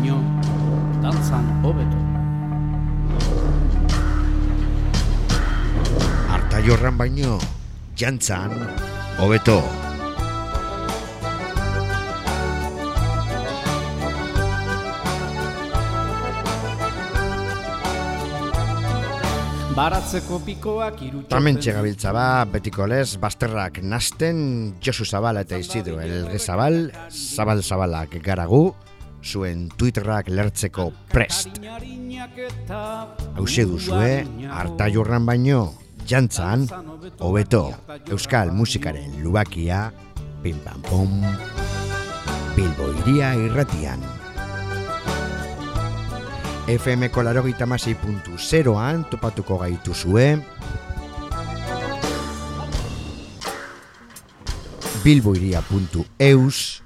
baino, dantzan hobeto. Arta jorran baino, jantzan, hobeto. Baratzeko pikoak irutxoten... Tamen txegabiltza ba, betiko lez, basterrak nasten, Josu Zabala eta Isidro Elge Zabal, Zabal Zabalak garagu, zuen Twitterrak lertzeko prest. Hauze duzue, harta jorran baino, jantzan, hobeto, euskal musikaren lubakia, pim pam pom, Bilbo iria irratian. FM kolarogita puntu zeroan topatuko gaitu zue. Bilboiria.eus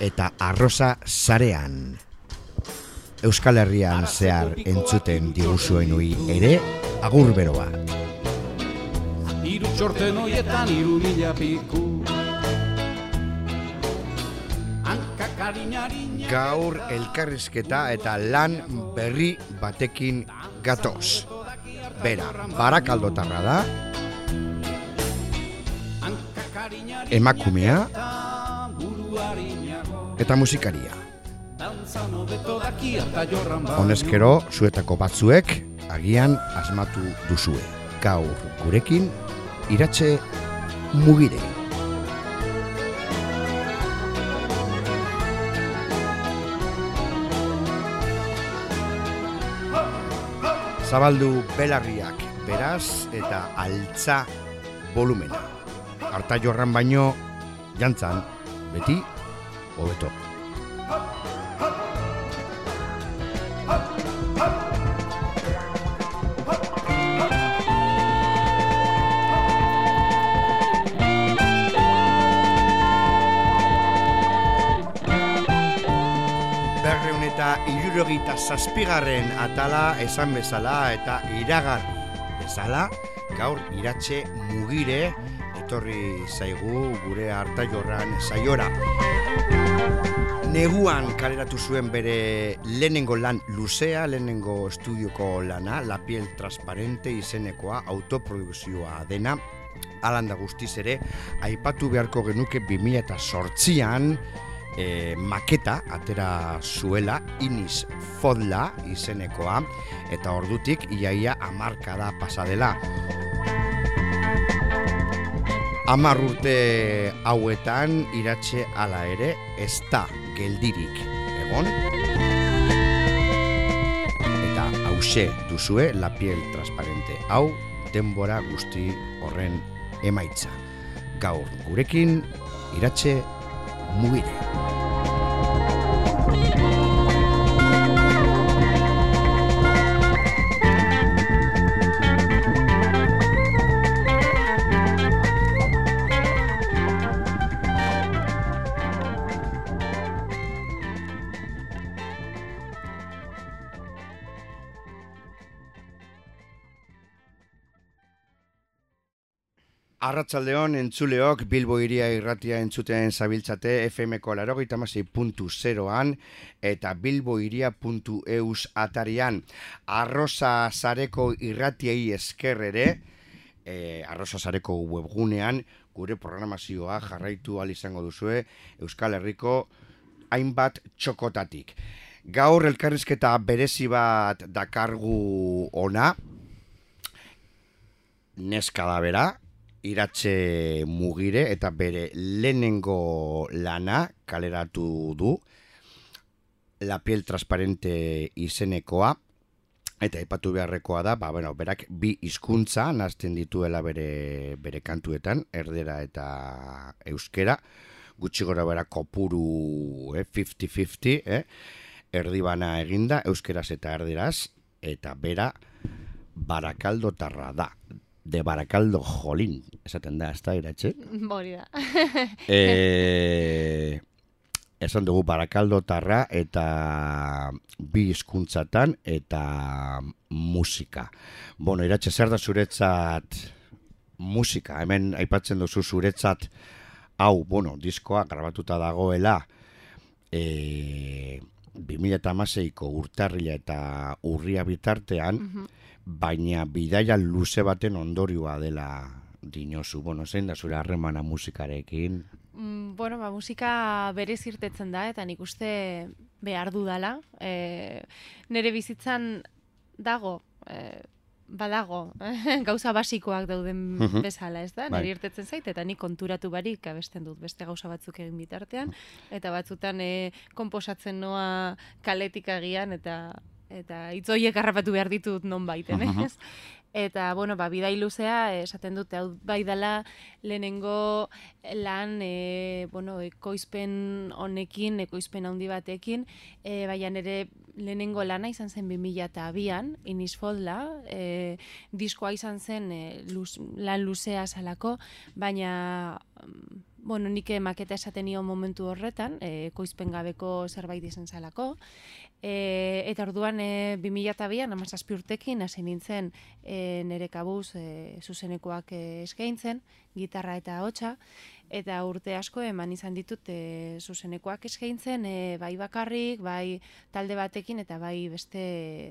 eta arroza zarean. Euskal Herrian zehar entzuten diguzuen ui ere, agur beroa. Iru txorten hoietan iru mila piku Gaur elkarrizketa eta lan berri batekin gatoz. Bera, barakaldotarra da, emakumea eta musikaria. Honezkero, zuetako batzuek, agian asmatu duzue. Gaur gurekin, iratxe mugire. Zabaldu belarriak beraz eta altza volumena. Arta jorran baino, jantzan, beti, hobeto. Eta irurogeita zazpigarren atala esan bezala eta iragarri bezala, gaur iratxe mugire etorri zaigu gure harta jorran saiora. Neguan kaleratu zuen bere lehenengo lan luzea, lehenengo estudioko lana, La piel transparente izenekoa autoprodukzioa dena, alanda guztiz ere, aipatu beharko genuke 2008an e, maketa atera zuela Inis Fodla izenekoa eta ordutik iaia amarkada pasadela. Amar urte hauetan iratxe ala ere ez da geldirik egon. Eta hause duzue la piel transparente hau denbora guzti horren emaitza. Gaur gurekin iratxe mugire. Arratsaldeon entzuleok Bilbo iria irratia entzuten zabiltzate FMko larogeita puntu zeroan eta bilboiria.eus atarian. Arroza zareko irratiei esker ere e, arroza zareko webgunean gure programazioa jarraitu al izango duzue Euskal Herriko hainbat txokotatik. Gaur elkarrizketa berezi bat dakargu ona, neska da bera, iratxe mugire eta bere lehenengo lana kaleratu du. La piel transparente izenekoa. Eta ipatu beharrekoa da, ba, bueno, berak bi hizkuntza nazten dituela bere, bere kantuetan, erdera eta euskera, gutxi gora bera kopuru 50-50, eh, eh? erdibana eginda, euskeraz eta erderaz, eta bera barakaldo tarra da de Barakaldo Jolín, esaten da, ez da, iratxe? Bori da. e, esan dugu Barakaldo tarra eta bi hizkuntzatan eta musika. Bueno, iratxe, zer da zuretzat musika? Hemen aipatzen duzu zuretzat hau, bueno, diskoa grabatuta dagoela e, 2008ko urtarrila eta urria bitartean, Mhm. Baina bidaia luze baten ondorioa dela dinozu. Bueno, zein da zure harremana musikarekin? Mm, bueno, ba, musika berez irtetzen da, eta nik uste behar dudala. E, nere bizitzan dago, e, badago, gauza basikoak dauden Mhm. bezala, ez da? Bai. Nire irtetzen zait, eta nik konturatu barik abesten dut beste gauza batzuk egin bitartean, eta batzutan e, konposatzen noa kaletik agian, eta eta itzoiek harrapatu behar ditut non baiten, Mhm. ez? Eta, bueno, ba, bidai luzea, esaten dute, hau bai dela lehenengo lan, e, bueno, ekoizpen honekin, ekoizpen handi batekin, e, baina nire lehenengo lana izan zen 2002an, Inisfolda, e, diskoa izan zen e, luz, lan luzea salako, baina mm, bueno, nik maketa esaten nion momentu horretan, e, ekoizpen gabeko zerbait izan zalako, E, eta orduan e, 2002an, amazazpi urtekin, hasi nintzen e, nere kabuz e, zuzenekoak e, eskaintzen, gitarra eta hotxa, eta urte asko eman izan ditut e, zuzenekoak eskaintzen, e, bai bakarrik, bai talde batekin, eta bai beste,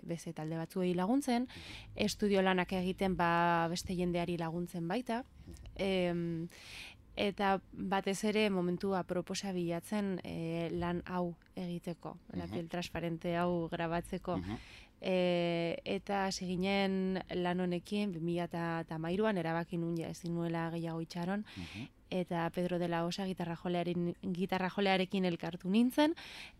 beste talde batzuei laguntzen, estudio lanak egiten ba beste jendeari laguntzen baita, em, eta batez ere momentu aproposa bilatzen e, lan hau egiteko, la piel transparente hau grabatzeko. E, eta hasi ginen lan honekin 2013an erabaki nun ja ezin nuela gehiago itxaron eta Pedro de la Osa gitarra jolearen gitarra jolearekin elkartu nintzen.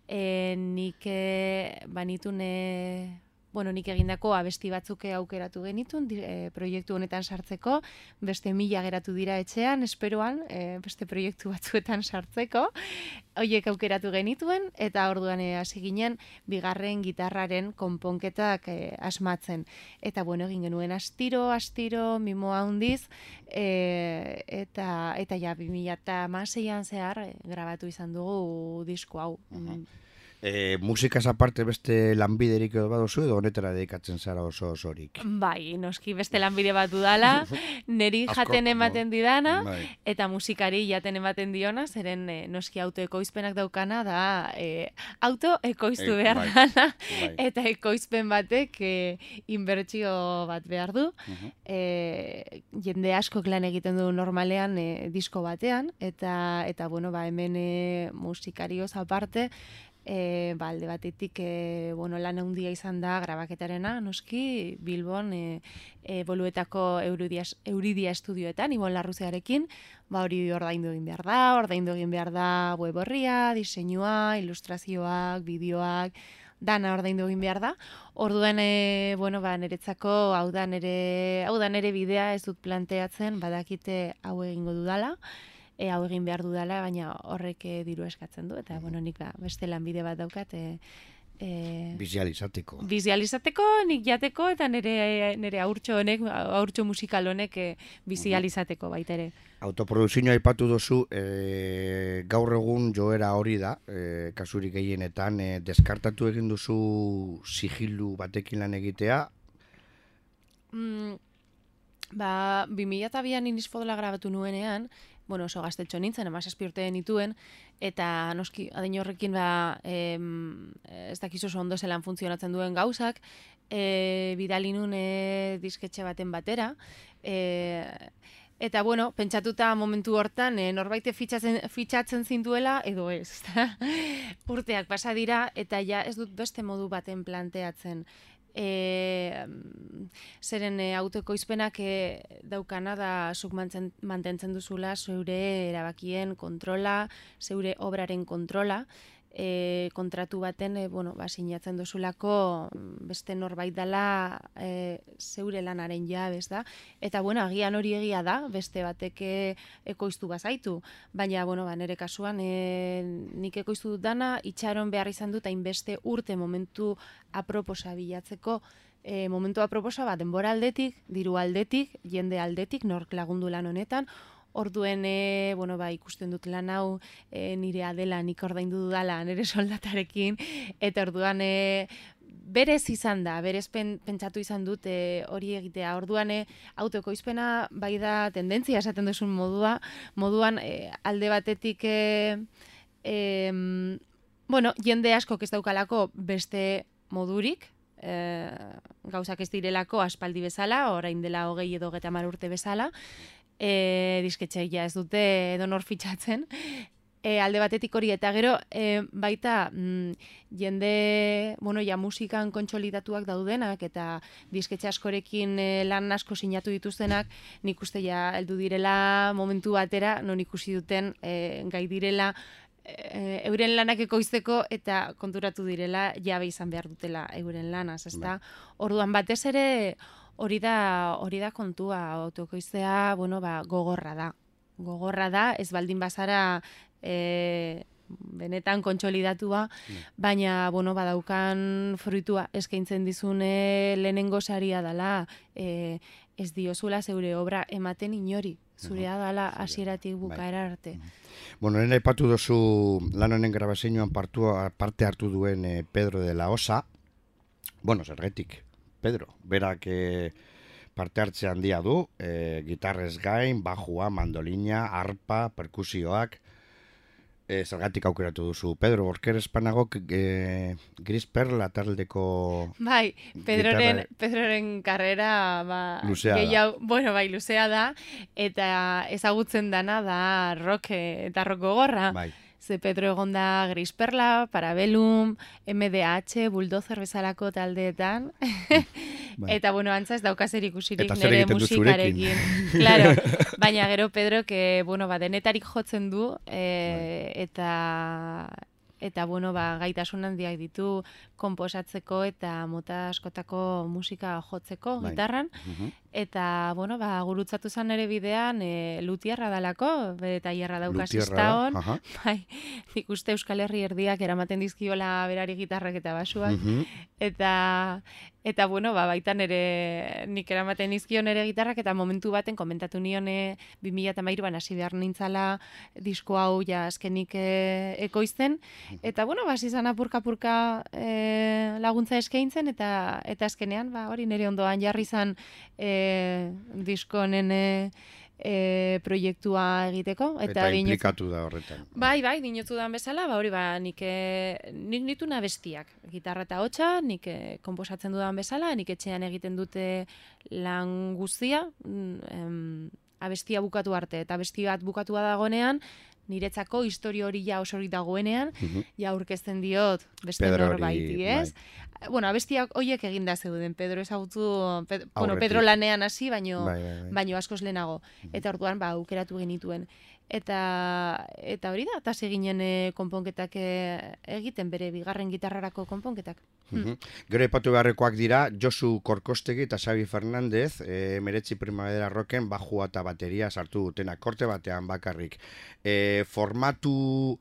E, nik e, banitun e, bueno, nik egindako abesti batzuk aukeratu genitun e, proiektu honetan sartzeko, beste mila geratu dira etxean, esperoan, e, beste proiektu batzuetan sartzeko, hoiek aukeratu genituen, eta orduan e, hasi ginen bigarren gitarraren konponketak e, asmatzen. Eta bueno, egin genuen astiro, astiro, mimoa handiz, e, eta, eta ja, 2006an zehar grabatu izan dugu disko hau. Mm, E, musikaz aparte beste lanbiderik edo baduzu edo honetara dedikatzen zara oso osorik? Bai, noski beste lanbide bat dudala, neri Asko, jaten ematen didana, Bai. eta musikari jaten ematen diona, zeren eh, noski autoekoizpenak daukana da eh, autoekoiztu Eh, behar bai, dana, bai. eta ekoizpen batek eh, inbertsio bat behar du. Mhm. eh, jende askok lan egiten du normalean eh, disko batean, eta, eta bueno, ba, hemen eh, musikarioz aparte, E, ba, alde batetik e, bueno, lan handia izan da grabaketarena, noski, Bilbon e, e, boluetako Euridia, Euridia estudioetan, Ibon Larruzearekin, ba, hori ordaindu egin behar da, ordaindu egin behar da web horria, diseinua, ilustrazioak, bideoak, dana ordaindu egin behar da. Orduan, e, bueno, ba, niretzako hau da nere, hau da nere bidea ez dut planteatzen, badakite hau egingo dudala, e, hau egin behar dudala, baina horrek e, diru eskatzen du, eta bueno, nik ba, beste lanbide bat daukat, e, e, Bizializateko. bizializateko, nik jateko, eta nire, nire aurtxo honek, aurtxo musikal honek e, bizializateko baita ere. Autoproduzioa aipatu duzu, e, gaur egun joera hori da, e, kasurik gehienetan, e, deskartatu egin duzu sigilu batekin lan egitea, Mm, ba, 2002an inisfodola grabatu nuenean, bueno, oso gaztetxo nintzen, amazazpi urte nituen, eta noski, adin horrekin, ba, em, ez dakizu oso ondo zelan funtzionatzen duen gauzak, e, bidali nun e, disketxe baten batera, e, Eta, bueno, pentsatuta momentu hortan, e, norbaite fitxatzen, fitxatzen zinduela, edo ez. Urteak pasa dira, eta ja ez dut beste modu baten planteatzen. E, zeren e, autoekoizpenak e, daukana da zuk mantentzen duzula zeure erabakien kontrola, zeure obraren kontrola, e, kontratu baten e, bueno, ba, sinatzen duzulako mm, beste norbait dela e, zeure lanaren jabez da. Eta bueno, agian hori egia da, beste batek e, ekoiztu bazaitu. Baina, bueno, ba, nire kasuan e, nik ekoiztu dut dana, itxaron behar izan dut hainbeste urte momentu aproposa bilatzeko e, momentu aproposa bat denbora aldetik, diru aldetik, jende aldetik, nork lagundu lan honetan, Orduen, e, bueno, ba, ikusten dut lan hau e, nirea dela, nik ordaindu dudala nire soldatarekin, eta orduan e, berez izan da, berez pen, pentsatu izan dut e, hori egitea. Orduan e, autoekoizpena bai da tendentzia esaten duzun modua, moduan e, alde batetik e, e, bueno, jende asko ez daukalako beste modurik, e, gauzak ez direlako aspaldi bezala, orain dela hogei edo geta urte bezala, e, disketxeia ez dute edonor fitxatzen, e, alde batetik hori eta gero e, baita mm, jende bueno ja musikan kontsolidatuak daudenak eta disketxe askorekin e, lan asko sinatu dituztenak nik uste ja heldu direla momentu batera non ikusi duten e, gai direla e, euren lanak ekoizteko eta konturatu direla jabe izan behar dutela euren lanaz, ezta? Bai. Orduan batez ere hori da hori da kontua autokoiztea, bueno, ba, gogorra da. Gogorra da, ez baldin bazara e, benetan kontsolidatua, mm. baina, bueno, badaukan fruitua eskaintzen dizune lehenengo saria dala, e, ez diozula zeure obra ematen inori, zurea dala hasieratik bai. bukaera arte. Bueno, nena ipatu dozu lan honen grabazioan parte hartu duen eh, Pedro de la Osa, bueno, zergetik, Pedro, berak eh, parte hartze handia du, eh, gitarrez gain, bajua, mandolina, arpa, perkusioak, e, zergatik aukeratu duzu. Pedro, orker espanagok e, Gris Perla taldeko... Bai, Pedroren, gitarra... Pedroren karrera ba, luzea gehiago, da. Bueno, bai, luzea da, eta ezagutzen dana da rock eta rock gogorra. Bai. Ze Pedro egon da Gris Perla, Parabellum, MDH, Bulldozer bezalako taldeetan. Bai. Eta bueno, antza ez daukazer ikusirik nire musikarekin. claro, baina gero Pedro, que, bueno, ba, denetarik jotzen du, e, eta eta bueno, ba, gaitasun handiak ditu konposatzeko eta mota askotako musika jotzeko bai. gitarran. Mhm. Eta, bueno, ba, gurutzatu zan ere bidean e, lutierra dalako, eta hierra daukas hon. Bai, nik uste Euskal Herri erdiak eramaten dizkiola berari gitarrak eta basuak. Mhm. Eta, eta, bueno, ba, baitan ere nik eramaten dizkion ere gitarrak, eta momentu baten komentatu nion e, 2008an hasi behar nintzala disko hau ja azkenik e, ekoizten. Eta, bueno, ba, izan apurka-purka e, laguntza eskaintzen, eta eta azkenean, ba, hori nire ondoan jarri izan e, disko nene e, proiektua egiteko. Eta, eta implikatu da horretan. Bai, bai, dinotu da bezala, ba, hori ba, nik, e, nik nitu bestiak. Gitarra eta hotxa, nik e, komposatzen dudan bezala, nik etxean egiten dute lan guztia, mm, em, abestia bukatu arte, eta abesti bat bukatua dagonean, niretzako historia hori ja oso hori dagoenean, mm ja aurkezten diot beste norbaiti, ez? Bai. Bueno, abestiak hoiek eginda zeuden, Pedro ezagutu, Ped, bueno, Pedro lanean hasi, baino, bai, bai, bai. baino askoz lehenago. Eta orduan, ba, aukeratu genituen eta eta hori da tasi ginen e, konponketak e, egiten bere bigarren gitarrarako konponketak. Mm Gero epatu beharrekoak dira Josu Korkostegi eta Xavi Fernandez, e, Meretzi Primavera Rocken bajua eta bateria sartu dutena korte batean bakarrik. E, formatu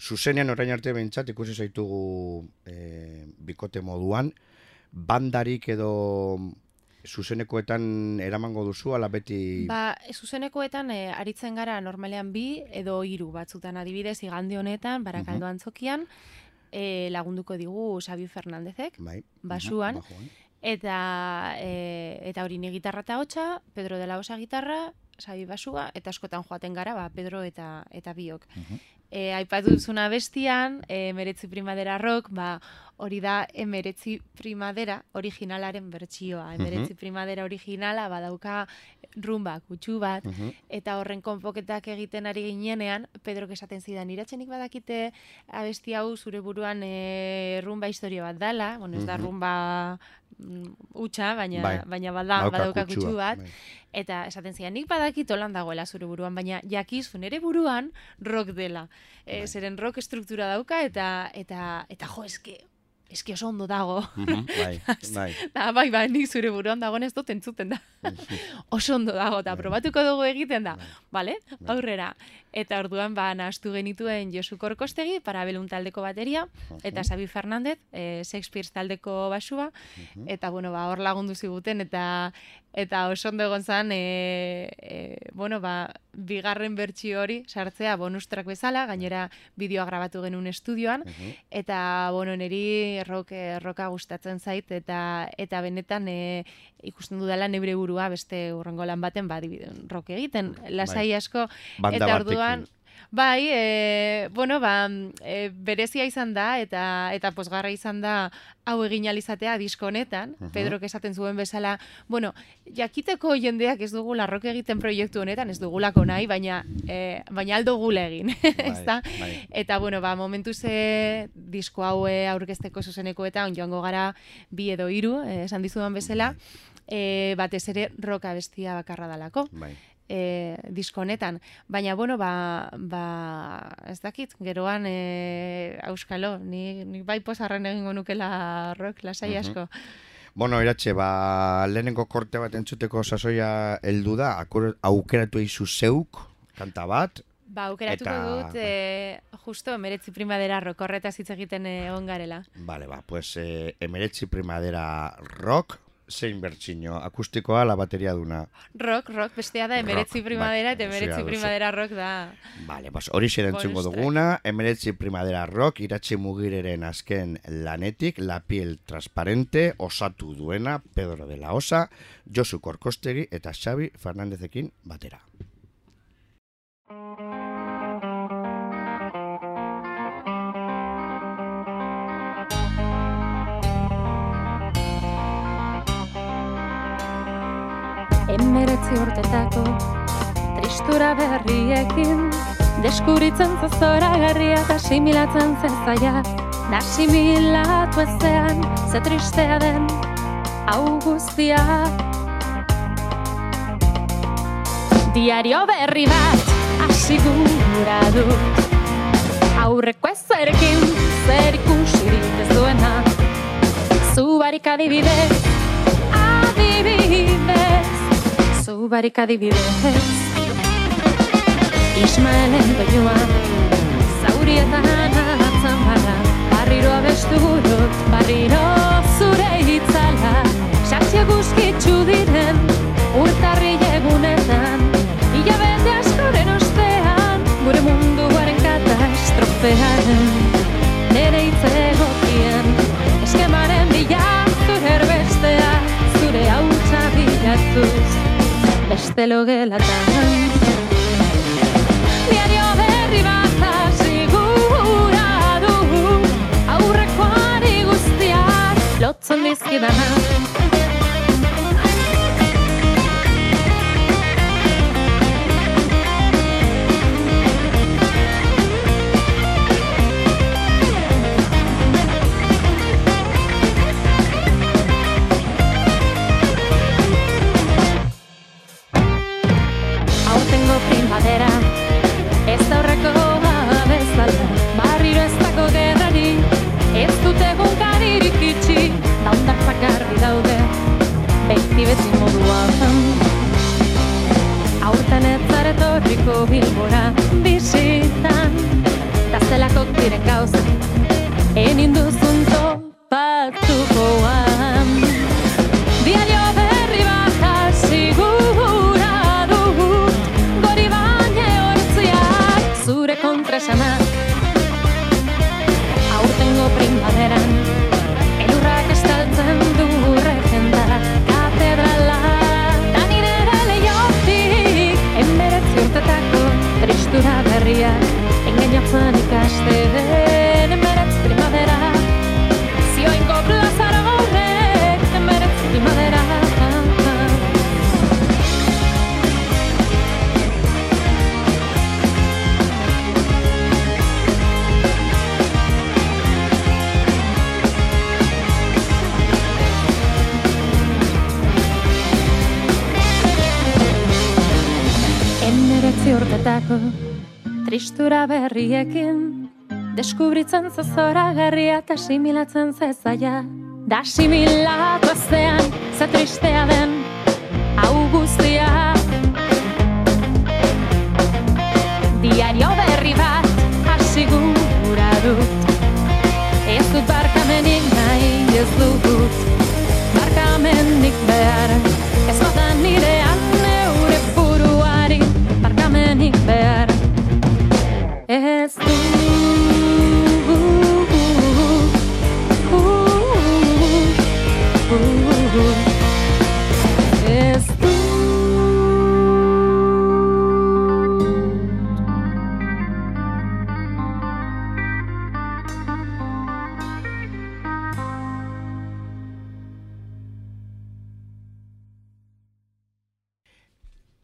zuzenean orain arte behintzat ikusi zaitugu e, bikote moduan, bandarik edo zuzenekoetan eramango duzu, ala beti... Ba, zuzenekoetan e, aritzen gara normalean bi edo hiru batzutan. Adibidez igande honetan, barakaldo antzokian, e, lagunduko digu Xabi Fernandezek, bai. basuan, eta, e, eta hori gitarra eta hotxa, Pedro de la Osa gitarra, Xabi basua, eta askotan joaten gara, ba, Pedro eta, eta biok. Uh E, aipatu duzuna bestian, e, meretzi primadera rock, ba, hori da emeretzi primadera originalaren bertsioa. Emeretzi primadera originala badauka rumba kutsu bat, eta horren konpoketak egiten ari ginenean, Pedro esaten zidan, iratxenik badakite abesti hau zure buruan e, rumba historia bat dala, bueno, ez da rumba mm, utxa, baina, bai. baina bada, badauka kutsu bat, bai. eta esaten zidan, nik badakit holan dagoela zure buruan, baina jakizu nere buruan rock dela. E, zeren rock struktura dauka, eta, eta, eta jo, eske, eski oso ondo dago. bai, bai. Da, bai, bai, nik zure buruan dago ez dut entzuten da. oso ondo dago, eta bai. probatuko dugu egiten da. Bai. Vale? Aurrera. Eta orduan, ba, nahastu genituen Josu Korkostegi, parabelun taldeko bateria, eta Xabi Fernandez, e, Shakespeare taldeko basua, eta, bueno, ba, hor lagundu ziguten, eta eta oso ondo egon zan, e, e, bueno, ba, bigarren bertsi hori sartzea bonustrak bezala, gainera bideoa grabatu genuen estudioan, eta, bueno, niri rock, roka gustatzen zait, eta eta benetan e, ikusten dudala nebre burua beste urrengo lan baten, ba, rock egiten, lasai bai. asko, eta orduan, Bai, e, bueno, ba, e, berezia izan da eta eta posgarra izan da hau egin alizatea disko honetan, Mhm. Pedro esaten zuen bezala, bueno, jakiteko jendeak ez dugu larrok egiten proiektu honetan, ez dugulako nahi, baina e, baina aldo gula egin, ezta? bai. Eta bueno, ba, momentu ze disko haue aurkezteko zuzenekoetan joango gara bi edo hiru, eh, esan dizudan bezala, e, batez ere roka bestia bakarra dalako Bai. E, disko honetan. Baina, bueno, ba, ba ez dakit, geroan e, auskalo, ni, ni bai posarren egingo nukela rock, lasai asko. Bueno, iratxe, ba, lehenengo korte bat entzuteko sasoia heldu da, akur- aukeratu izu zeuk, kanta bat, Ba, aukeratuko Eta- dut, e, justo, emeretzi primadera rock horretaz hitz egiten e, egon garela. Vale, ba, pues eh, emeretzi primavera rock, zein bertxino, akustikoa, la bateria duna. Rock, rock, bestea da emeretzi Rock, primadera, bai, eta emeretzi duzu. primadera rock da. Vale, pues hori track. duguna, emeretzi primavera rock, iratxe mugireren azken lanetik, la piel transparente, osatu duena, Pedro de la Osa, Josu Korkostegi eta Xavi Fernandezekin batera. Emeretzi urtetako tristura berriekin. Deskuritzen zazora garria eta similatzen zen zaila. Nasimilatu ezean, ze tristea den hau guztia. Diario berri bat hasi gura dut Aurreko ezerekin zer ikusirik ez duena. Zu barik adibidez, adibidez Zu barik adibidez Ismaelen doinua Zaurietan atzen bada Barriro abestu dut Barriro zure itzala. Satxe guzkitzu diren Urtarri egunetan Ilabete askoren ostean Gure munduaren katastrofearen Beste logelatan Diario berri bat hasi gura du Aurrekoari guztiak lotzen dizkidana Zaretorriko bilbora Bisitan Tazelako diren gauza Enin duzun berriekin Deskubritzen zazora garria eta similatzen zezaia Da similatu ezean, ze tristea den hau guztia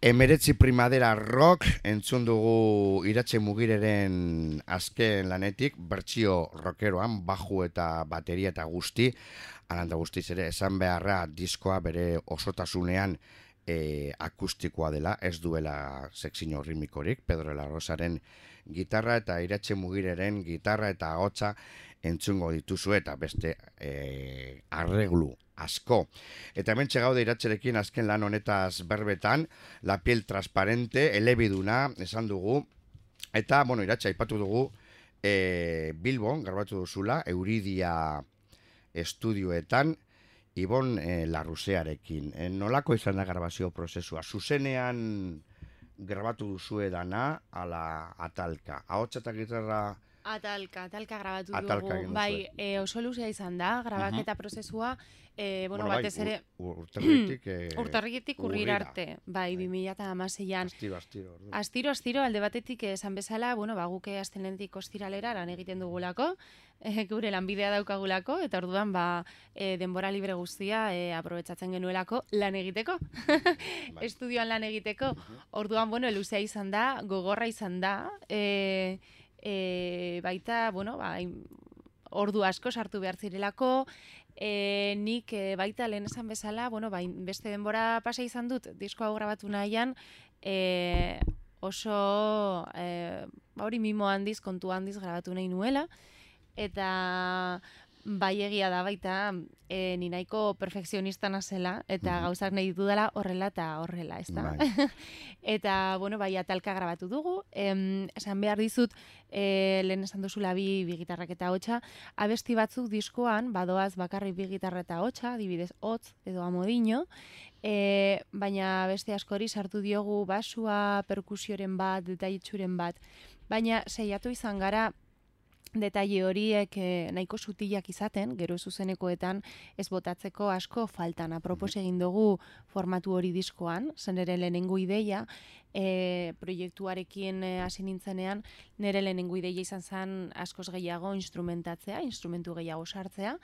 Emeretzi Primadera Rock entzun dugu iratxe mugireren azken lanetik, bertsio rockeroan, baju eta bateria eta guzti, alanda guztiz ere, esan beharra diskoa bere osotasunean e, akustikoa dela, ez duela sexino ritmikorik, Pedro La Rosaren gitarra eta iratxe mugireren gitarra eta hotza entzungo dituzu eta beste e, arreglu asko. Eta hemen gaude iratxerekin azken lan honetaz berbetan, la piel transparente, elebiduna, esan dugu, eta, bueno, iratxe, aipatu dugu, e, Bilbon, garbatu duzula, Euridia estudioetan, Ibon e, Larrusearekin. E, nolako izan da grabazio prozesua? Zuzenean grabatu duzu edana, ala atalka. Ahotsa eta gitarra... Atalka, atalka grabatu Atalka dugu. Bai, e, oso luzea izan da, grabaketa prozesua, e, bueno, bai, batez ere, ur- urtarritik... eh, urtarritik arte, bai, Bai. 2006an. Astiro, astiro. ordu. Astiro, astiro, alde batetik esan bezala, bueno, ba, guke astelentik ostiralera lan egiten dugulako, eh, gure lanbidea daukagulako, eta orduan, ba, eh, denbora libre guztia eh, aprobetsatzen genuelako lan egiteko. Bai. Estudioan lan egiteko. Orduan, bueno, luzea izan da, gogorra izan da, e, e, baita, bueno, ba, ordu asko sartu behar zirelako, e, nik e, baita lehen esan bezala, bueno, ba, beste denbora pasa izan dut, disko hau grabatu nahian, e, oso, e, ba, hori mimo handiz, kontu handiz grabatu nahi nuela, eta bai egia da baita e, ni nahiko perfekzionista nazela eta Mhm. gauzak nahi ditudala horrela eta horrela, ez da? Bai. eta, bueno, bai atalka grabatu dugu, em, esan behar dizut, e, lehen esan duzula bi, bi gitarrak eta hotxa, abesti batzuk diskoan, badoaz bakarrik bi gitarra eta hotxa, adibidez hotz edo amodino, e, baina beste askori sartu diogu basua, perkusioren bat, detailtsuren bat, baina seiatu izan gara detaile horiek eh, nahiko sutilak izaten, gero zuzenekoetan ez botatzeko asko faltan. Apropos egin dugu formatu hori diskoan, zen ere lehenengo ideia, e, proiektuarekin eh, hasi nintzenean, nire lehenengo ideia izan zen askoz gehiago instrumentatzea, instrumentu gehiago sartzea,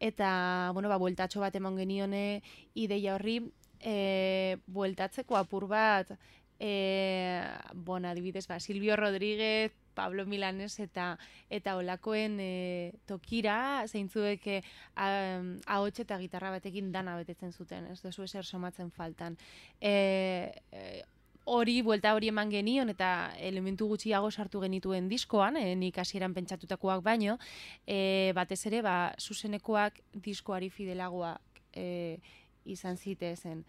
eta, bueno, ba, bueltatxo bat eman genione ideia horri, e, bueltatzeko apur bat, e, bon, adibidez, ba, Silvio Rodríguez, Pablo Milanes eta eta olakoen e, tokira zeintzuek e, ahots eta gitarra batekin dana betetzen zuten, ez duzu eser somatzen faltan. E, e, hori, buelta hori eman genion eta elementu gutxiago sartu genituen diskoan, e, nik hasieran pentsatutakoak baino, e, batez ere, ba, zuzenekoak diskoari fidelagoak e, izan zitezen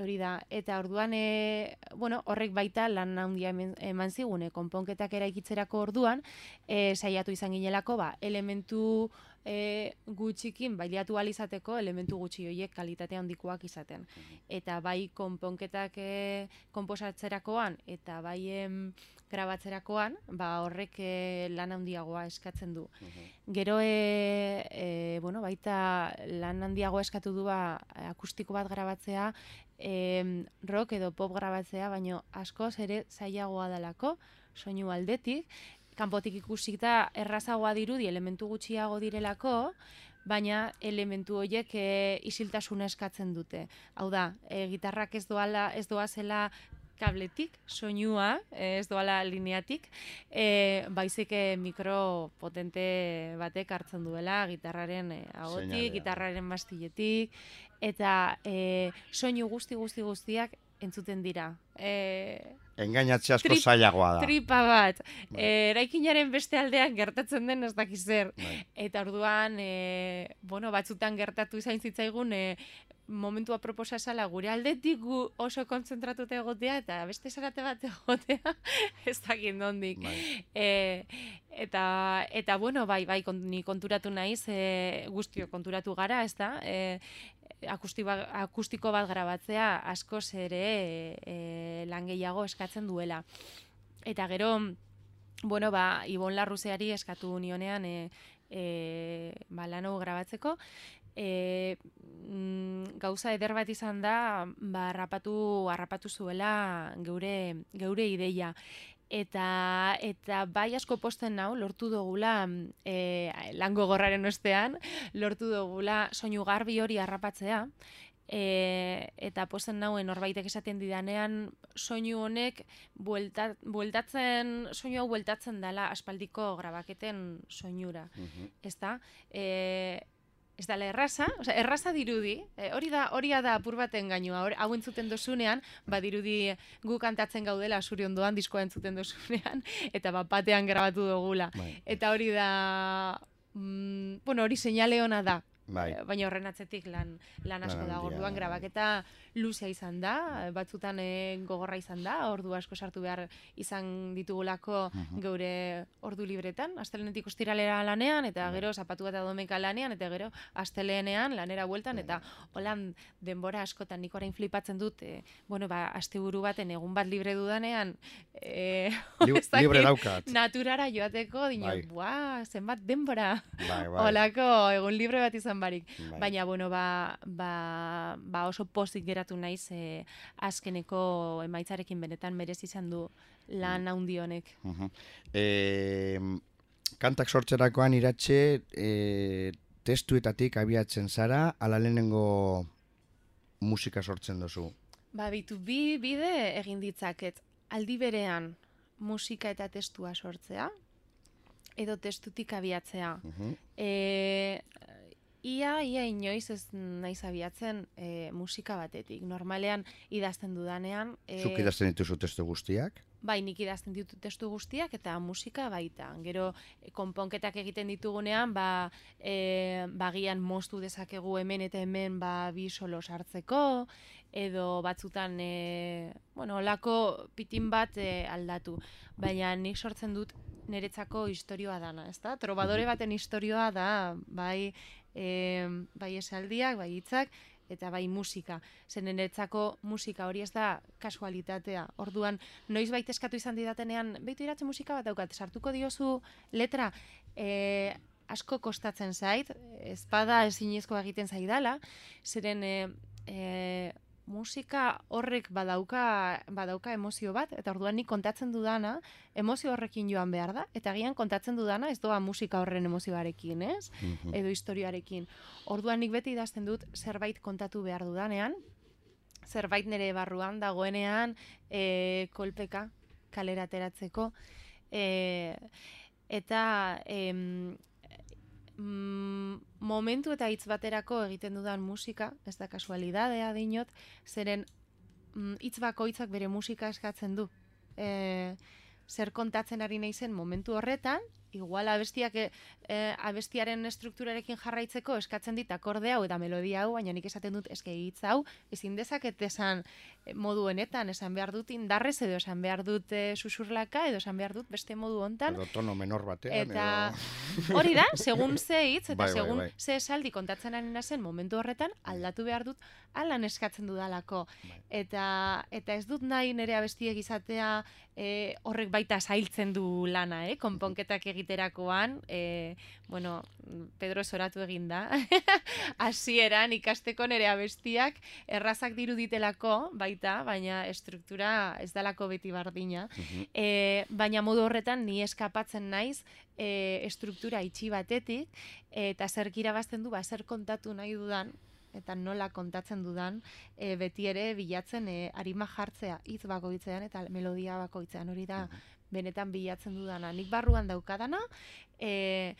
hori da, eta orduan, e, bueno, horrek baita lan handia eman zigune, konponketak eraikitzerako orduan, e, saiatu izan ginelako, ba, elementu e, gutxikin bailiatu ahal izateko, elementu gutxi horiek kalitate handikoak izaten. Eta bai konponketak e, konposatzerakoan, eta bai em, grabatzerakoan, ba, horrek e, lan handiagoa eskatzen du. Gero, e, e, bueno, baita lan handiago eskatu du ba, akustiko bat grabatzea, e, rock edo pop grabatzea, baino askoz ere zailagoa dalako, soinu aldetik, kanpotik ikusita errazagoa dirudi elementu gutxiago direlako, baina elementu horiek e, isiltasuna eskatzen dute. Hau da, e, gitarrak ez doala, ez doazela kabletik, soinua, ez doala lineatik, e, baizik eh, mikro potente batek hartzen duela gitarraren e, ahotik, Seinalea. gitarraren bastilletik, eta e, soinu guzti guzti guztiak entzuten dira. E, Engainatzea asko Trip- zailagoa da. tripa bat, Bai. e, eraikinaren beste aldean gertatzen den ez dakiz zer. Bai. Eta orduan, e, bueno, batzutan gertatu izan zitzaigun, e, momentu aproposa esala gure aldetik gu oso kontzentratuta egotea eta beste zarate bat egotea ez dakit nondik. Bai. E, eta, eta bueno, bai, bai, kont, ni konturatu naiz, e, guztio konturatu gara, ez da? E, akustiko, akustiko bat grabatzea askoz ere e, lan gehiago eskatzen duela. Eta gero, bueno, ba, Ibon Larruzeari eskatu nionean e, e, ba, lan grabatzeko, e, mm, gauza eder bat izan da, ba, harrapatu, harrapatu zuela geure, geure ideia. eta eta bai asko posten nau lortu dugula e, lango gorraren ostean lortu dugula soinu garbi hori harrapatzea e, eta posten nauen norbaitek esaten didanean soinu honek buelta, bueltatzen soinu hau bueltatzen dela aspaldiko grabaketen soinura Mhm. ezta e, ez dela erraza, osea, erraza dirudi, e, hori da hori da apur baten gainua, hor, hau entzuten dozunean, badirudi gu kantatzen gaudela zuri ondoan diskoa entzuten dozunean, eta bat batean grabatu dugula. Bai. Eta hori da, mm, bueno, hori seinale ona da, Bai. Baina horren atzetik lan, lan asko Lan da, handia, orduan grabaketa luzea izan da, batzutan eh, gogorra izan da, ordu asko sartu behar izan ditugulako Mhm. geure ordu libretan, astelenetik ostiralera lanean, eta Bai. gero zapatu bat domeka lanean, eta gero asteleenean lanera bueltan, eta holan denbora askotan nik orain flipatzen dut, eh, bueno, ba, asteburu baten egun bat libre dudanean, eh, Li- ez dakit, libre daukat. naturara joateko, dino, Bai. buah, zenbat denbora, Bai, bai. Olako egun libre bat izan barik. Bai. Baina, bueno, ba, ba, ba oso pozik geratu naiz e, azkeneko emaitzarekin benetan merezi izan du Mm. lan handi honek. E, kantak sortzerakoan iratxe e, testuetatik abiatzen zara, ala lehenengo musika sortzen duzu. Ba, bitu, bi bide egin ditzaket. Aldi berean musika eta testua sortzea, edo testutik abiatzea. Mhm. E, ia, ia inoiz ez naiz abiatzen e, musika batetik. Normalean idazten dudanean... E, Zuk idazten dituzu testu guztiak? Bai, nik idazten ditut testu guztiak eta musika baita. Gero, e, konponketak egiten ditugunean, ba, e, bagian moztu dezakegu hemen eta hemen ba, bi solo sartzeko, edo batzutan, e, bueno, olako pitin bat e, aldatu. Baina nik sortzen dut niretzako istorioa dana, ezta? Trobadore baten istorioa da, bai, e, bai esaldiak, bai hitzak, eta bai musika. Zen niretzako musika hori ez da kasualitatea. Orduan, noiz baita eskatu izan didatenean, beitu iratze musika bat daukat, sartuko diozu letra, e, asko kostatzen zait, espada ezinezko egiten zaidala, zeren e, e, musika horrek badauka, badauka emozio bat, eta orduan nik kontatzen dudana, emozio horrekin joan behar da, eta agian kontatzen dudana ez doa musika horren emozioarekin, ez? Mhm. edo historiarekin. Orduan nik beti idazten dut zerbait kontatu behar dudanean, zerbait nire barruan dagoenean e, kolpeka kalera ateratzeko. E, eta em, mm, momentu eta hitz baterako egiten dudan musika, ez da kasualidadea dinot, zeren mm, hitz bakoitzak bere musika eskatzen du. E, zer kontatzen ari naizen momentu horretan, igual abestiak e, abestiaren estrukturarekin jarraitzeko eskatzen dit akorde hau eta melodia hau, baina nik esaten dut eske hitz hau ezin dezaket esan e, modu honetan, esan behar dut indarrez edo esan behar dut e, susurlaka edo esan behar dut beste modu hontan Edo tono menor batean, eta edo... hori da, segun ze hitz eta Bai, bai, segun bai. ze esaldi kontatzen ari zen momentu horretan aldatu behar dut alan eskatzen dudalako. Bai. Eta eta ez dut nahi nire abestiek izatea e, horrek baita zailtzen du lana, eh? konponketak egiterakoan, e, bueno, Pedro zoratu egin da, hasieran ikasteko nire abestiak errazak diruditelako baita, baina estruktura ez dalako beti bardina. Mhm. E, baina modu horretan ni eskapatzen naiz e, estruktura itxi batetik eta zerk irabazten du ba zer kontatu nahi dudan eta nola kontatzen dudan e, beti ere bilatzen e, arima jartzea hitz bakoitzean eta melodia bakoitzean hori da benetan bilatzen dudana. Nik barruan daukadana e,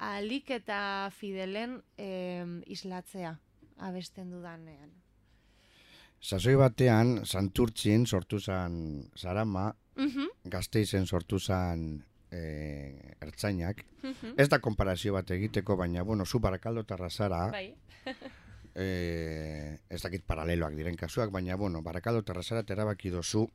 alik eta fidelen e, islatzea abesten dudanean. Sasoi batean, Santurtzin sortu zan Sarama, Mhm, gazteizen sortu zan e, ertzainak. mhm. Ez da konparazio bat egiteko, baina, bueno, zu barakaldotarra zara, Bai. e, ez dakit paraleloak diren kasuak, baina, bueno, barakaldotarra zara eta erabaki dozu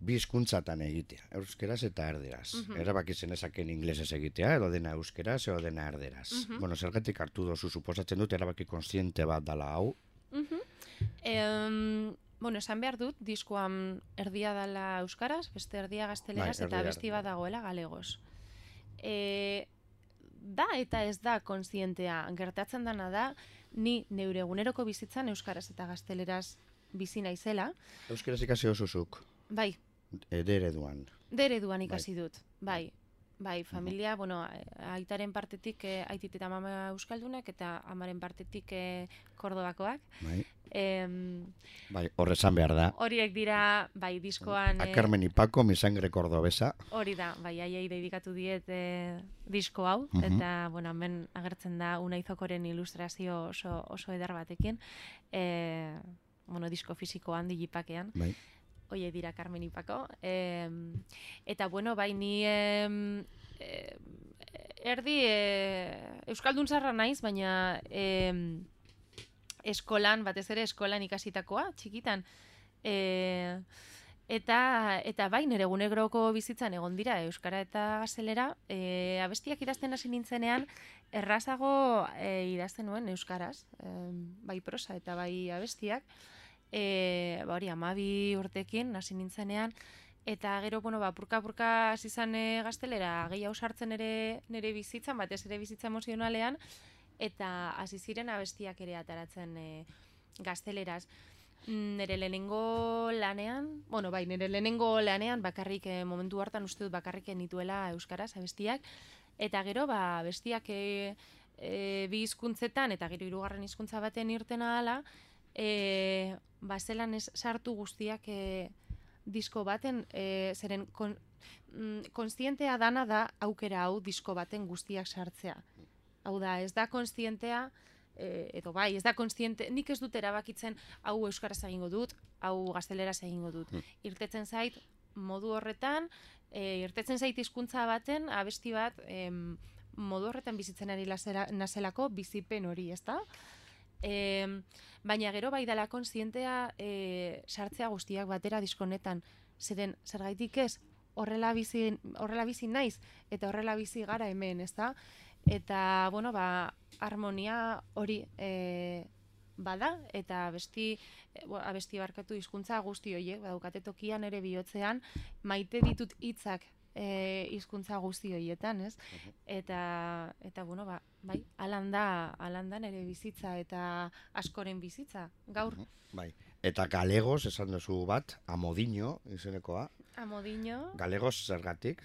bi hizkuntzatan egitea, euskeraz eta erderaz. Mhm. Erabaki zenezaken inglesez egitea, edo dena euskeraz, edo dena erderaz. Mhm. Bueno, zergatik hartu dozu, suposatzen dut, erabaki konstiente bat dala hau. Em, bueno, esan behar dut, diskoan erdia dala euskaraz, beste erdia gazteleraz, Bai, eta besti bat dagoela galegoz. E, da eta ez da konsientea, gertatzen dana da, ni neure eguneroko bizitzan euskaraz eta gazteleraz bizi naizela, Euskeraz ikasi osuzuk. bai, Edereduan. Dereduan ikasi dut, bai. Bai, familia, bueno, a- aitaren partetik eh, aitit eta mama euskaldunak eta amaren partetik eh, kordobakoak. Bai, Em, bai horrezan behar da. horiek dira, bai, diskoan... A eh, Carmen y Paco, mi sangre cordobesa. Hori da, bai, aiei dedikatu diet eh, disko hau, Mhm. eta, bueno, hemen agertzen da Unaizokoren ilustrazio oso, oso eder batekin, e, bueno, disko fisikoan, digipakean, Bai. Oie dira Carmen Ipako, e, eta, bueno, bai, ni e, erdi e, Euskaldun zarra naiz, baina em, eskolan, batez ere eskolan ikasitakoa, txikitan, e, Eta, eta bai, nire egunegroko bizitzan egon dira Euskara eta Gaztelera, e, abestiak idazten hasi nintzenean, errazago e, idazten nuen Euskaraz, e, bai prosa eta bai abestiak, e, ba hori, amabi urtekin hasi nintzenean, eta gero, bueno, ba, purka-purka hasi zan e, Gaztelera, gehiago sartzen ere nire bizitzan, batez ere bizitza emozionalean, eta hasi ziren abestiak ere ataratzen e, gazteleraz. Mm, Nere lehenengo lanean, bueno, bai, nere lehenengo lanean bakarrik eh, momentu hartan uste dut bakarrik nituela euskaraz abestiak eta gero ba bestiak e, e, bi hizkuntzetan eta gero hirugarren hizkuntza baten irtena hala, e, ba zelan ez sartu guztiak e, disko baten e, zeren kon, mm, konstientea dana da aukera hau disko baten guztiak sartzea. Hau da, ez da konstientea e, edo bai, ez da konstiente, nik ez dut erabakitzen hau euskaraz egingo dut, hau gazteleraz egingo dut. Mm. Irtetzen zait modu horretan, e, irtetzen zait hizkuntza baten abesti bat em, modu horretan bizitzen ari lazera- nazelako bizipen hori, ezta? E, baina gero bai dela konsientea e, sartzea guztiak batera diskonetan. Zeren, zergaitik ez, horrela bizi, horrela bizi naiz, eta horrela bizi gara hemen, ezta? Eta, bueno, ba, harmonia hori e, bada, eta abesti, e, bo, abesti barkatu hizkuntza guzti horiek, badaukate tokian ere bihotzean, maite ditut hitzak e, hizkuntza guzti horietan, ez? Eta, eta bueno, ba, bai, alan da, alan da nere bizitza eta askoren bizitza, gaur. Bai. Eta galegos, esan duzu bat, amodino, izenekoa. Amodino, Galegos zergatik.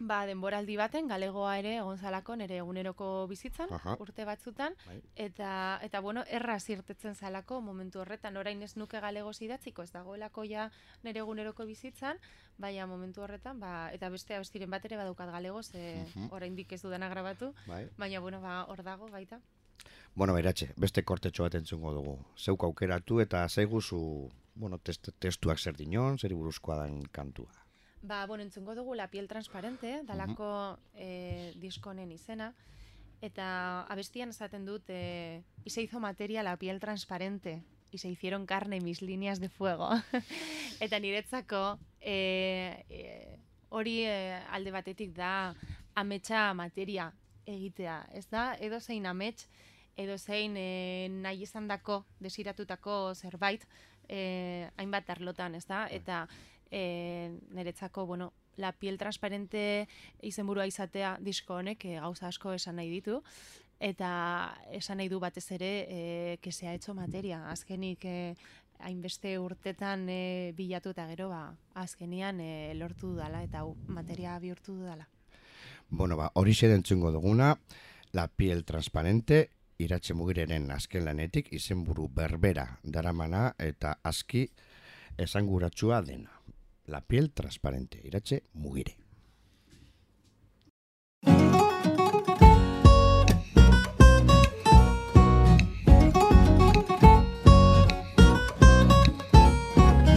Ba, denboraldi baten, galegoa ere egon zalako nere eguneroko bizitzan, Aha. urte batzutan, Bai. eta, eta bueno, erraz irtetzen zalako momentu horretan, orain ez nuke galegoz idatziko, ez dagoelako ja nere eguneroko bizitzan, baina momentu horretan, ba, eta beste abestiren bat ere badaukat galegoz, e, Mhm. oraindik ez dudana grabatu, Bai. baina bueno, ba, hor dago baita. Bueno, beratxe, beste kortetxo bat entzungo dugu. Zeuk aukeratu eta zaiguzu, bueno, test, testuak zer dinon, zer buruzkoa dan kantua. Ba, bueno, entzungo dugu La piel transparente, dalako eh, diskonen izena, eta abestian esaten dut, eh, y se hizo materia la piel transparente, y se hicieron carne mis líneas de fuego. eta niretzako, eh, eh, hori eh, alde batetik da ametsa materia egitea, ez da? Edo zein amets, edo zein eh, nahi izan dako, desiratutako zerbait, eh, hainbat arlotan, ez da? Eta e, niretzako, bueno, la piel transparente izenburua izatea disko honek e, gauza asko esan nahi ditu eta esan nahi du batez ere e, que se ha hecho materia. Azkenik e, hainbeste urtetan e, bilatu eta gero ba, azkenian e, lortu dudala eta hau materia bihurtu dudala. Bueno, ba, hori entzungo duguna, La piel transparente, iratxe mugireren azken lanetik, izenburu berbera daramana eta aski esanguratsua dena. La piel transparente, iratxe mugire.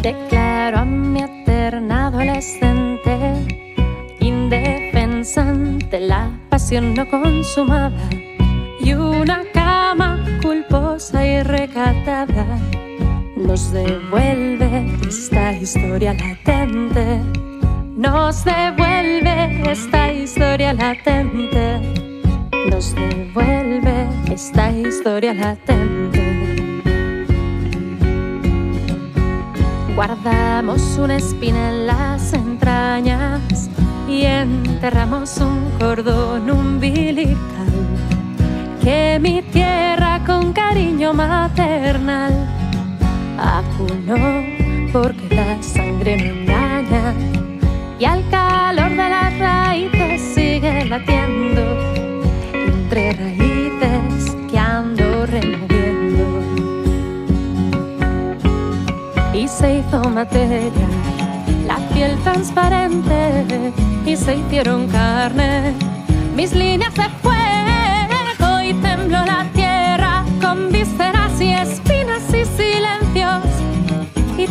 Declaro a mi eterna adolescente, indefensa ante la pasión no consumada y una cama culposa y recatada nos devuelve esta historia latente, nos devuelve esta historia latente, nos devuelve esta historia latente. Guardamos una espina en las entrañas y enterramos un cordón umbilical. Que mi tierra con cariño maternal vacunó porque la sangre no engaña. Y al calor de las raíces sigue latiendo. Entre raíces que ando removiendo. Y se hizo materia la piel transparente. Y se hicieron carne mis líneas de fuego. Y tembló la tierra con visceral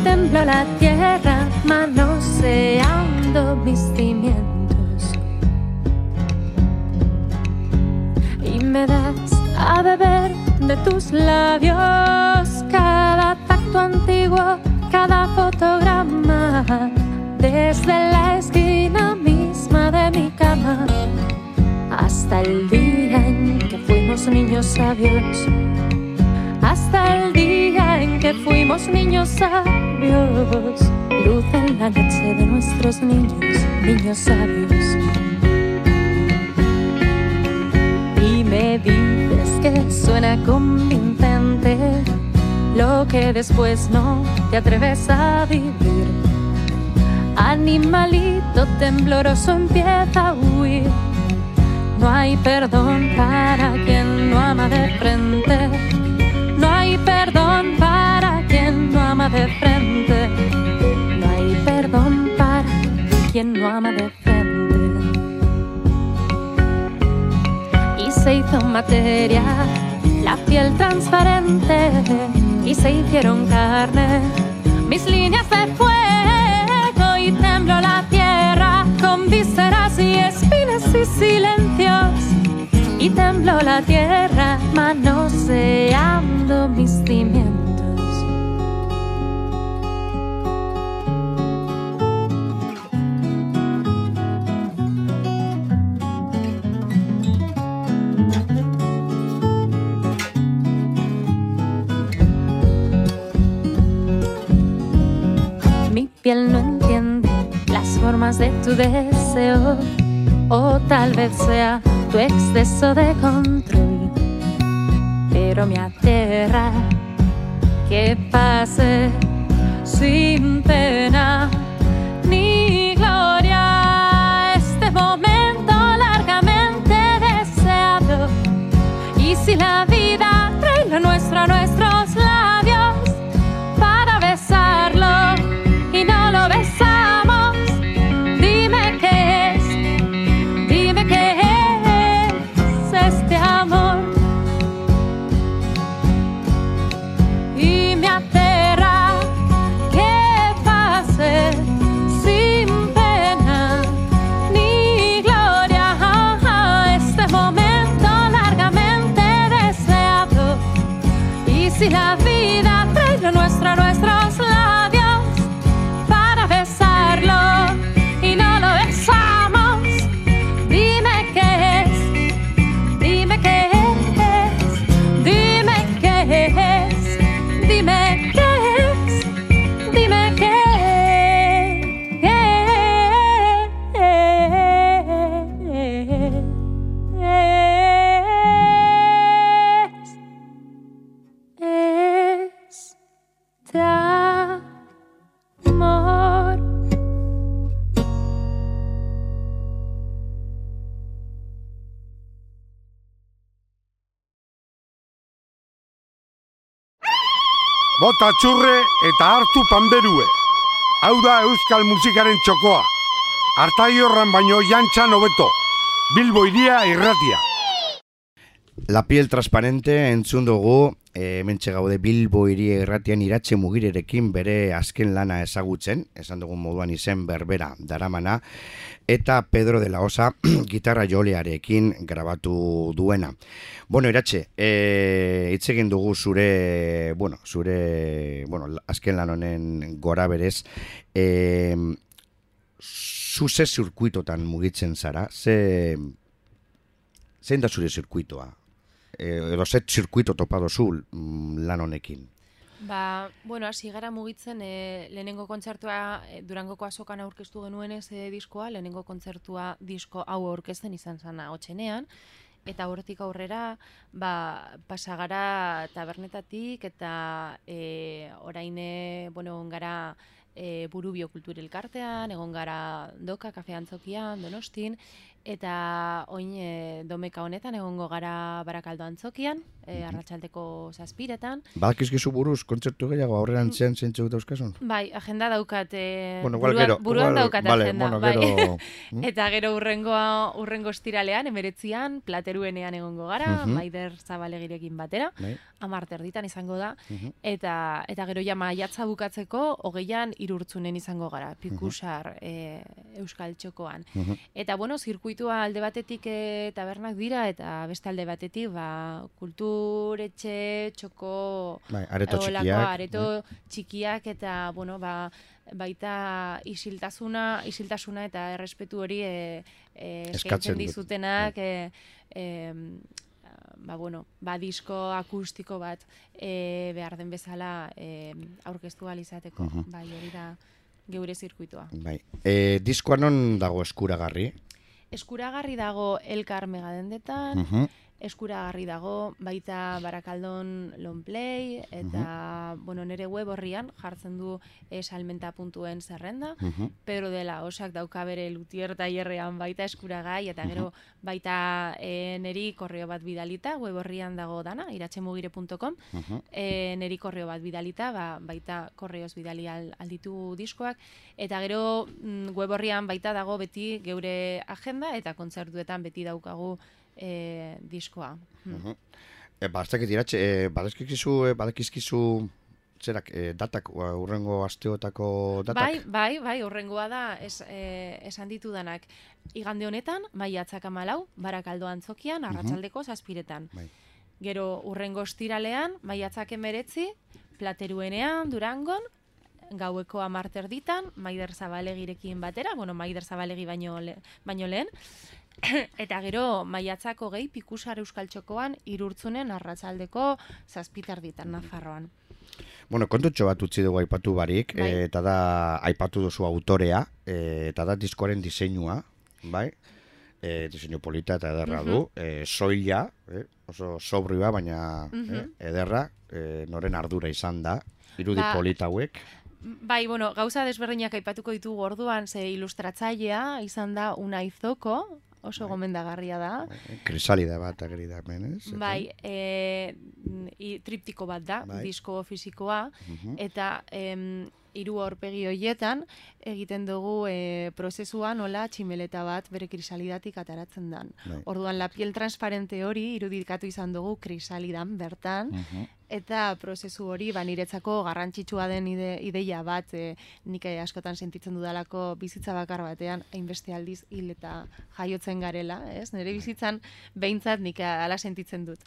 tembló la tierra manoseando mis cimientos. Y me das a beber de tus labios cada tacto antiguo, cada fotograma, desde la esquina misma de mi cama hasta el día en que fuimos niños sabios, hasta el día en que fuimos niños sabios, luz en la noche de nuestros niños, niños sabios. Y me dices que suena convincente lo que después no te atreves a vivir. Animalito tembloroso empieza a huir. No hay perdón para quien no ama de frente. Perdón para quien no ama de frente. No hay perdón para quien no ama de frente. Y se hizo materia la piel transparente y se hicieron carne mis líneas de fuego y tembló la tierra con vísceras y espinas y silencios y tembló la tierra manoseando mis cimientos. Mi piel no entiende las formas de tu deseo, o tal vez sea tu exceso de control. Pero me aterra que pase sin pena ni gloria este momento largamente deseado. Y si la vida Bota txurre eta hartu panderue. Hau da euskal musikaren txokoa. Artai horran baino jantxan hobeto. Bilbo iria irratia. La piel transparente entzun dugu, e, mentxe gaude Bilbo hiri erratian iratxe mugirerekin bere azken lana ezagutzen, esan dugun moduan izen berbera daramana, eta Pedro de la Osa gitarra jolearekin grabatu duena. Bueno, iratxe, e, hitz egin dugu zure, bueno, zure, bueno, azken lan honen gora berez, e, zu ze zirkuitotan mugitzen zara, ze, zein da zure zirkuitoa? E, edo ze zirkuito topado zu mm, lan honekin? Ba, bueno, hasi gara mugitzen e, lehenengo kontzertua e, Durangoko azokan aurkeztu genuen ez e, diskoa, lehenengo kontzertua disko hau aurkezten izan zana hotxenean, eta hortik aurrera ba, pasagara tabernetatik eta e, orain bueno, gara e, burubio kultur elkartean, egon gara doka kafe antzokian, donostin, eta oin e, domeka honetan egongo gara barakaldo antzokian, e, arratsaldeko zazpiretan. Badakizkizu buruz, kontzertu gehiago aurrean zean zeintzu dut euskazun? Bai, agenda daukat, e, Bueno, buruan, gero. buruan igual- daukat vale, agenda. bueno, bai. gero... Mm? Eta gero urrengoa, urrengo estiralean, emeretzian, plateruenean egongo gara, Mhm. Maider Zabalegirekin batera, Bai. amart erditan izango da, Mhm. eta eta gero ja maiatza bukatzeko, hogeian irurtzunen izango gara, pikusar e, Euskal Txokoan. Eta bueno, zirkuitua alde batetik e, tabernak dira, eta beste alde batetik, ba, kulturetxe, txoko, Bai, areto Holako txikiak. bai. areto txikiak eta bueno, ba, baita isiltasuna, isiltasuna eta errespetu hori e, e, Eskatzen dizutenak e, e, ba, bueno, ba, disko akustiko bat e, behar den bezala e, aurkeztu ahal izateko. Mhm. Bai, hori da geure zirkuitua. Bai. E, diskoa non dago eskuragarri? Eskuragarri dago Elkar Megadendetan, Mhm. Eskuragarri dago baita Barakaldon Longplay eta bueno, nere web horrian jartzen du eh, salmenta puntuen zerrenda. Mhm. Pedro de la Osak dauka bere lutier tailerrean baita eskuragai eta gero baita e, neri korreo bat bidalita web horrian dago dana iratxemugire.com Mhm. e, neri korreo bat bidalita ba, baita korreoz bidali al, alditu diskoak eta gero mm, web horrian baita dago beti geure agenda eta kontzertuetan beti daukagu e, diskoa. Hmm. Mhm. E, ba, e, badakizkizu, e, badakizkizu zerak, e, datak, urrengo asteotako datak? Bai, bai, bai, horrengoa da es, eh, esan ditudanak. Igande honetan, maiatzak amalau, barakaldo antzokian, arratsaldeko zazpiretan. Bai. Gero urrengo estiralean, maiatzak emeretzi, plateruenean, durangon, gaueko amarter ditan, Maider Zabalegirekin batera, bueno, Maider Zabalegi baino, le, baino lehen, eta gero maiatzako gehi pikusar euskal txokoan irurtzunen arratsaldeko zazpitar ditan Nafarroan. Bueno, kontutxo bat utzi dugu aipatu barik, Bai. e, eta da aipatu duzu autorea, e, eta da diskoaren diseinua, bai? E, diseinu polita eta ederra Mhm. du, e, soila, e, oso sobrioa, baina e, Mhm. ederra, e, noren ardura izan da, irudi Ba, polita hauek. Bai, bueno, gauza desberdinak aipatuko ditugu orduan, ze ilustratzailea izan da Unai Zoko, oso gomendagarria da. Krisalida bat ageri da hemen, ez? Bai, e, triptiko bat da, Bai. disko fisikoa, Mhm. eta em, hiru aurpegi hoietan egiten dugu e, prozesua nola tximeleta bat bere krisalidatik ataratzen dan. Bai. Orduan, la piel transparente hori irudikatu izan dugu krisalidan bertan, Mhm. Eta prozesu hori ba niretzako garrantzitsua den ide, ideia bat e, nik eh, askotan sentitzen dudalako bizitza bakar batean hainbeste aldiz hil eta jaiotzen garela, ez? Nire bizitzan behintzat nik ala sentitzen dut.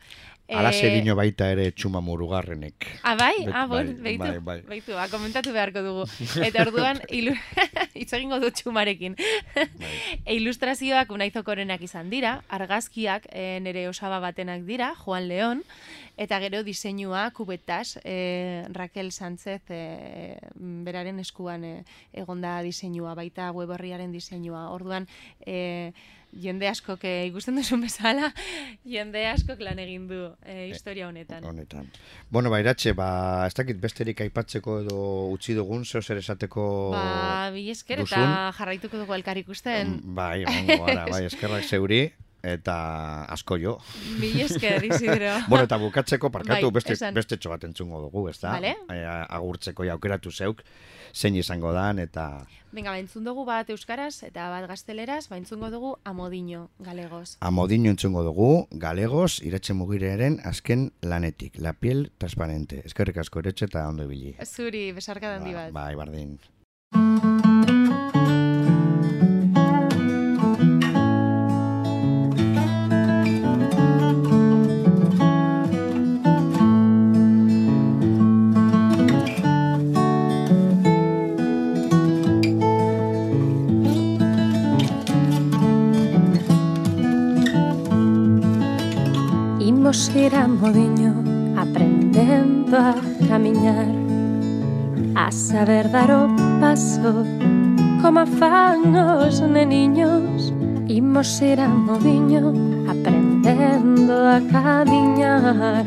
Ala Eh, zedino baita ere txuma murugarrenek. Ah, bai? Bet- ah, bon, bai, behitu, bai, bai. behitu, ah, komentatu beharko dugu. Eta orduan, ilu... hitz egingo dut txumarekin. Bai. e, ilustrazioak unaizokorenak izan dira, argazkiak e, nere osaba batenak dira, Juan León, eta gero diseinua kubetas, e, Raquel Sánchez e, beraren eskuan e, egonda diseinua, baita web horriaren diseinua. Orduan, e, jende askok e, ikusten duzun bezala, jende askok lan egin du e, historia honetan. Honetan. Bueno, ba, iratxe, ba, ez dakit besterik aipatzeko edo utzi dugun, zeo zer esateko... Ba, bi esker eta jarraituko dugu elkar ikusten. Mm, Bai, ongo, ara, bai, eskerrak zeuri, eta asko jo. Bi esker, Isidro. Bueno, eta bukatzeko parkatu Bai, beste, esan. beste bat entzungo dugu, ez da? Vale. agurtzeko ja aukeratu zeuk, zein izango dan, eta... Venga, baintzun dugu bat euskaraz eta bat gazteleraz, baintzungo dugu amodino galegos. Amodino entzungo dugu, galegos, iratxe mugirearen azken lanetik, la piel transparente. Eskerrik asko iratxe eta ondo ibili. Zuri, besarka handi Ba, bat. bai, bardin. camodiño Aprendendo a camiñar A saber dar o paso Como fan os neniños. Imos ir a modiño Aprendendo a camiñar.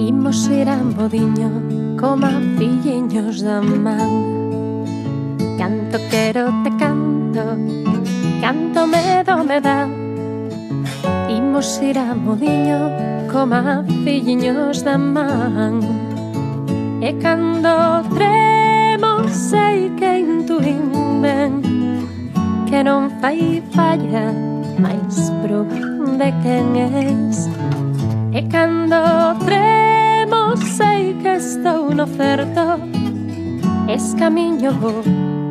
Imos ir a modiño Como filliños da man. Canto quero te canto medo me dá Imos ir a modiño coma filliños da man. E cando tremo sei que intuín ben Que non fai falla máis pro de quen és. E cando tremo sei que estou no certo. Es camiño bo,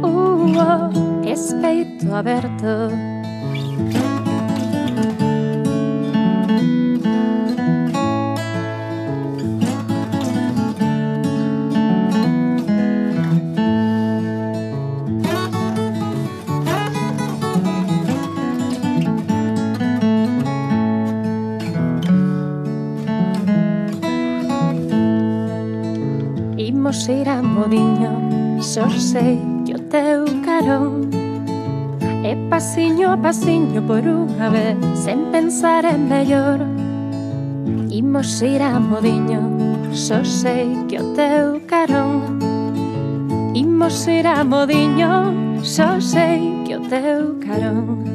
uh, -oh canción aberto. Imos ir a modiño, só sei que o teu carón Pasiño a pasiño por unha vez Sen pensar en mellor. Imos ir a modiño Só sei que o teu carón. Imos ir a modiño Só sei que o teu carón.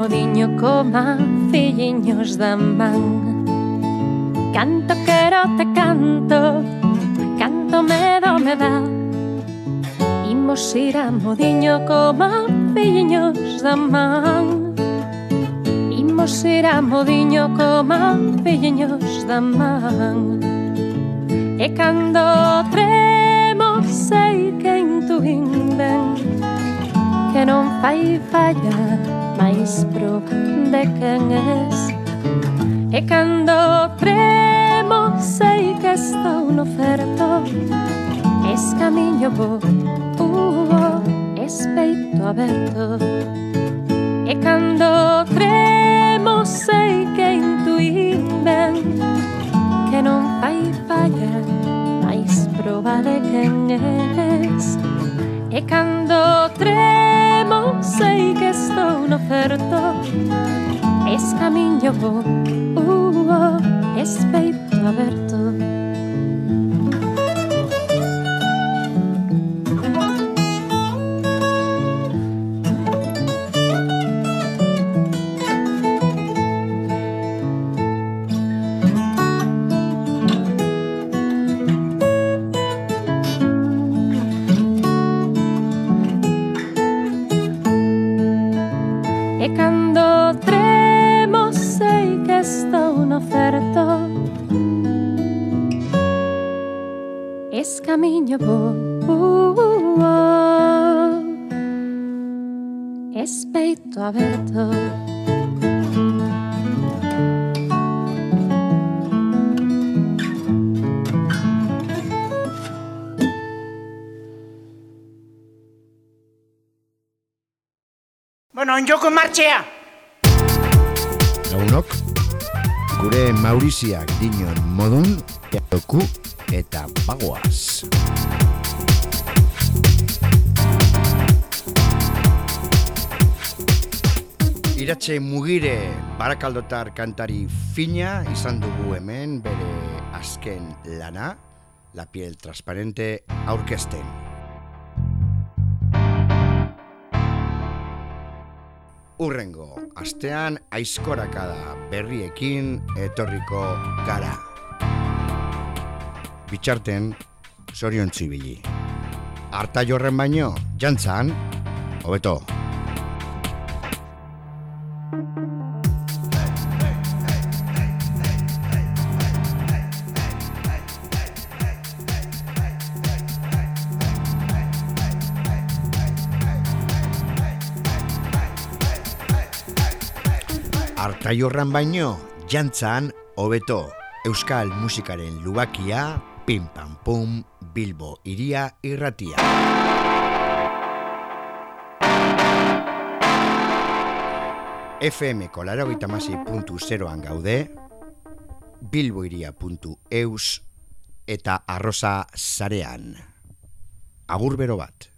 comodiño coma filliños da man. Canto quero te canto, canto medo me dá Imos ir a modiño coma filliños da man. Imos ir a modiño coma filliños da man. E cando tremos sei que intuín ben que non fai fallar pro de quen es. E cando premo sei que estou no certo Es camiño bo, uh, es peito aberto E cando tremo sei que intuín ben Que non fai falla, máis proba de quen es. E cando tremo es camiño uh, uh, es peito aberto. Joko martxea! Lagunok, gure Mauriziak dinon modun, eatoku eta bagoaz. Iratxe mugire barakaldotar kantari fina izan dugu hemen bere azken lana, La piel transparente aurkezten. Urrengo, astean aizkorakada berriekin etorriko gara. Bitxarten, zorion txibili. Arta jorren baino, jantzan, hobeto. Artaiorran baino, jantzan, hobeto, euskal musikaren lubakia, pim pam pum, Bilbo iria irratia. FM kolaragoita puntu zeroan gaude, bilboiria.eus eta arroza zarean. agur bero bat.